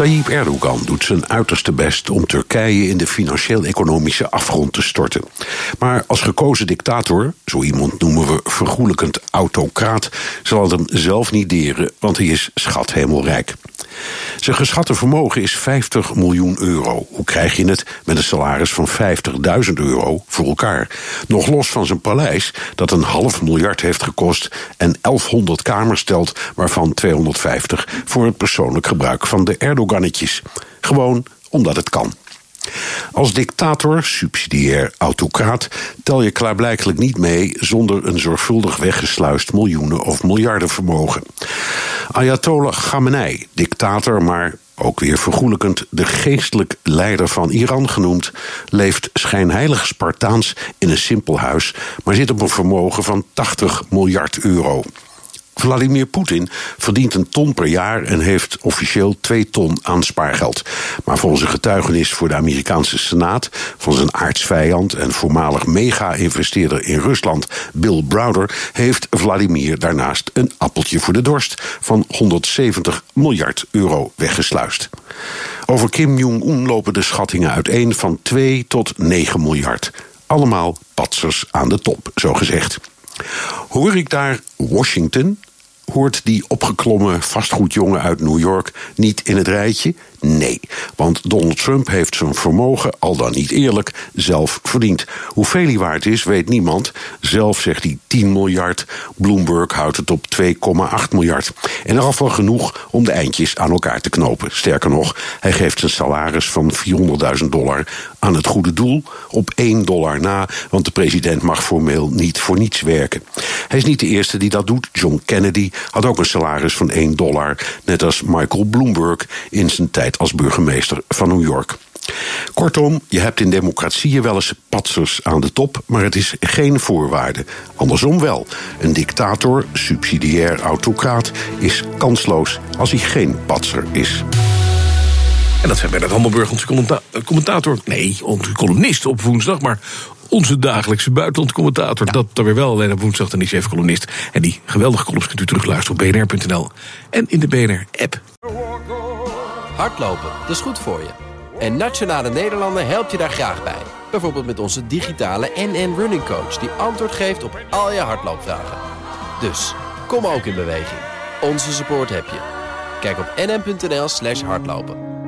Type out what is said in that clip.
Tayyip Erdogan doet zijn uiterste best om Turkije in de financieel-economische afgrond te storten. Maar als gekozen dictator, zo iemand noemen we vergoelijkend autocraat, zal het hem zelf niet deren, want hij is schathemelrijk. Zijn geschatte vermogen is 50 miljoen euro. Hoe krijg je het met een salaris van 50.000 euro voor elkaar? Nog los van zijn paleis, dat een half miljard heeft gekost en 1100 kamers stelt, waarvan 250 voor het persoonlijk gebruik van de Erdogannetjes. Gewoon omdat het kan. Als dictator, subsidiair autocraat, tel je klaarblijkelijk niet mee zonder een zorgvuldig weggesluist miljoenen of miljarden vermogen. Ayatollah Khamenei, dictator, maar ook weer vergoelijkend de geestelijk leider van Iran genoemd, leeft schijnheilig Spartaans in een simpel huis, maar zit op een vermogen van 80 miljard euro. Vladimir Poetin verdient een ton per jaar en heeft officieel twee ton aan spaargeld. Maar volgens een getuigenis voor de Amerikaanse Senaat van zijn aardsvijand en voormalig mega-investeerder in Rusland, Bill Browder, heeft Vladimir daarnaast een appeltje voor de dorst van 170 miljard euro weggesluist. Over Kim Jong-un lopen de schattingen uiteen van 2 tot 9 miljard. Allemaal patsers aan de top, zo gezegd. Hoor ik daar Washington, hoort die opgeklommen vastgoedjongen uit New York niet in het rijtje? Nee, want Donald Trump heeft zijn vermogen, al dan niet eerlijk, zelf verdiend. Hoeveel hij waard is, weet niemand. Zelf zegt hij 10 miljard. Bloomberg houdt het op 2,8 miljard. En er afval genoeg om de eindjes aan elkaar te knopen. Sterker nog, hij geeft zijn salaris van 400.000 dollar aan het goede doel op 1 dollar na, want de president mag formeel niet voor niets werken. Hij is niet de eerste die dat doet. John Kennedy had ook een salaris van 1 dollar, net als Michael Bloomberg in zijn tijd als burgemeester van New York. Kortom, je hebt in democratieën wel eens patsers aan de top, maar het is geen voorwaarde. Andersom wel. Een dictator, subsidiair autocraat, is kansloos als hij geen patser is. En dat zei Bernard Hammelburg, onze commenta commentator. Nee, onze columnist op woensdag, maar onze dagelijkse buitenlandcommentator. Dat dan weer wel, alleen op woensdag, dan is hij even columnist. En die geweldige columns kunt u terugluisteren op bnr.nl en in de BNR-app. Hardlopen, dat is goed voor je. En Nationale Nederlanden helpt je daar graag bij. Bijvoorbeeld met onze digitale NN Running Coach... die antwoord geeft op al je hardloopvragen. Dus, kom ook in beweging. Onze support heb je. Kijk op nn.nl slash hardlopen.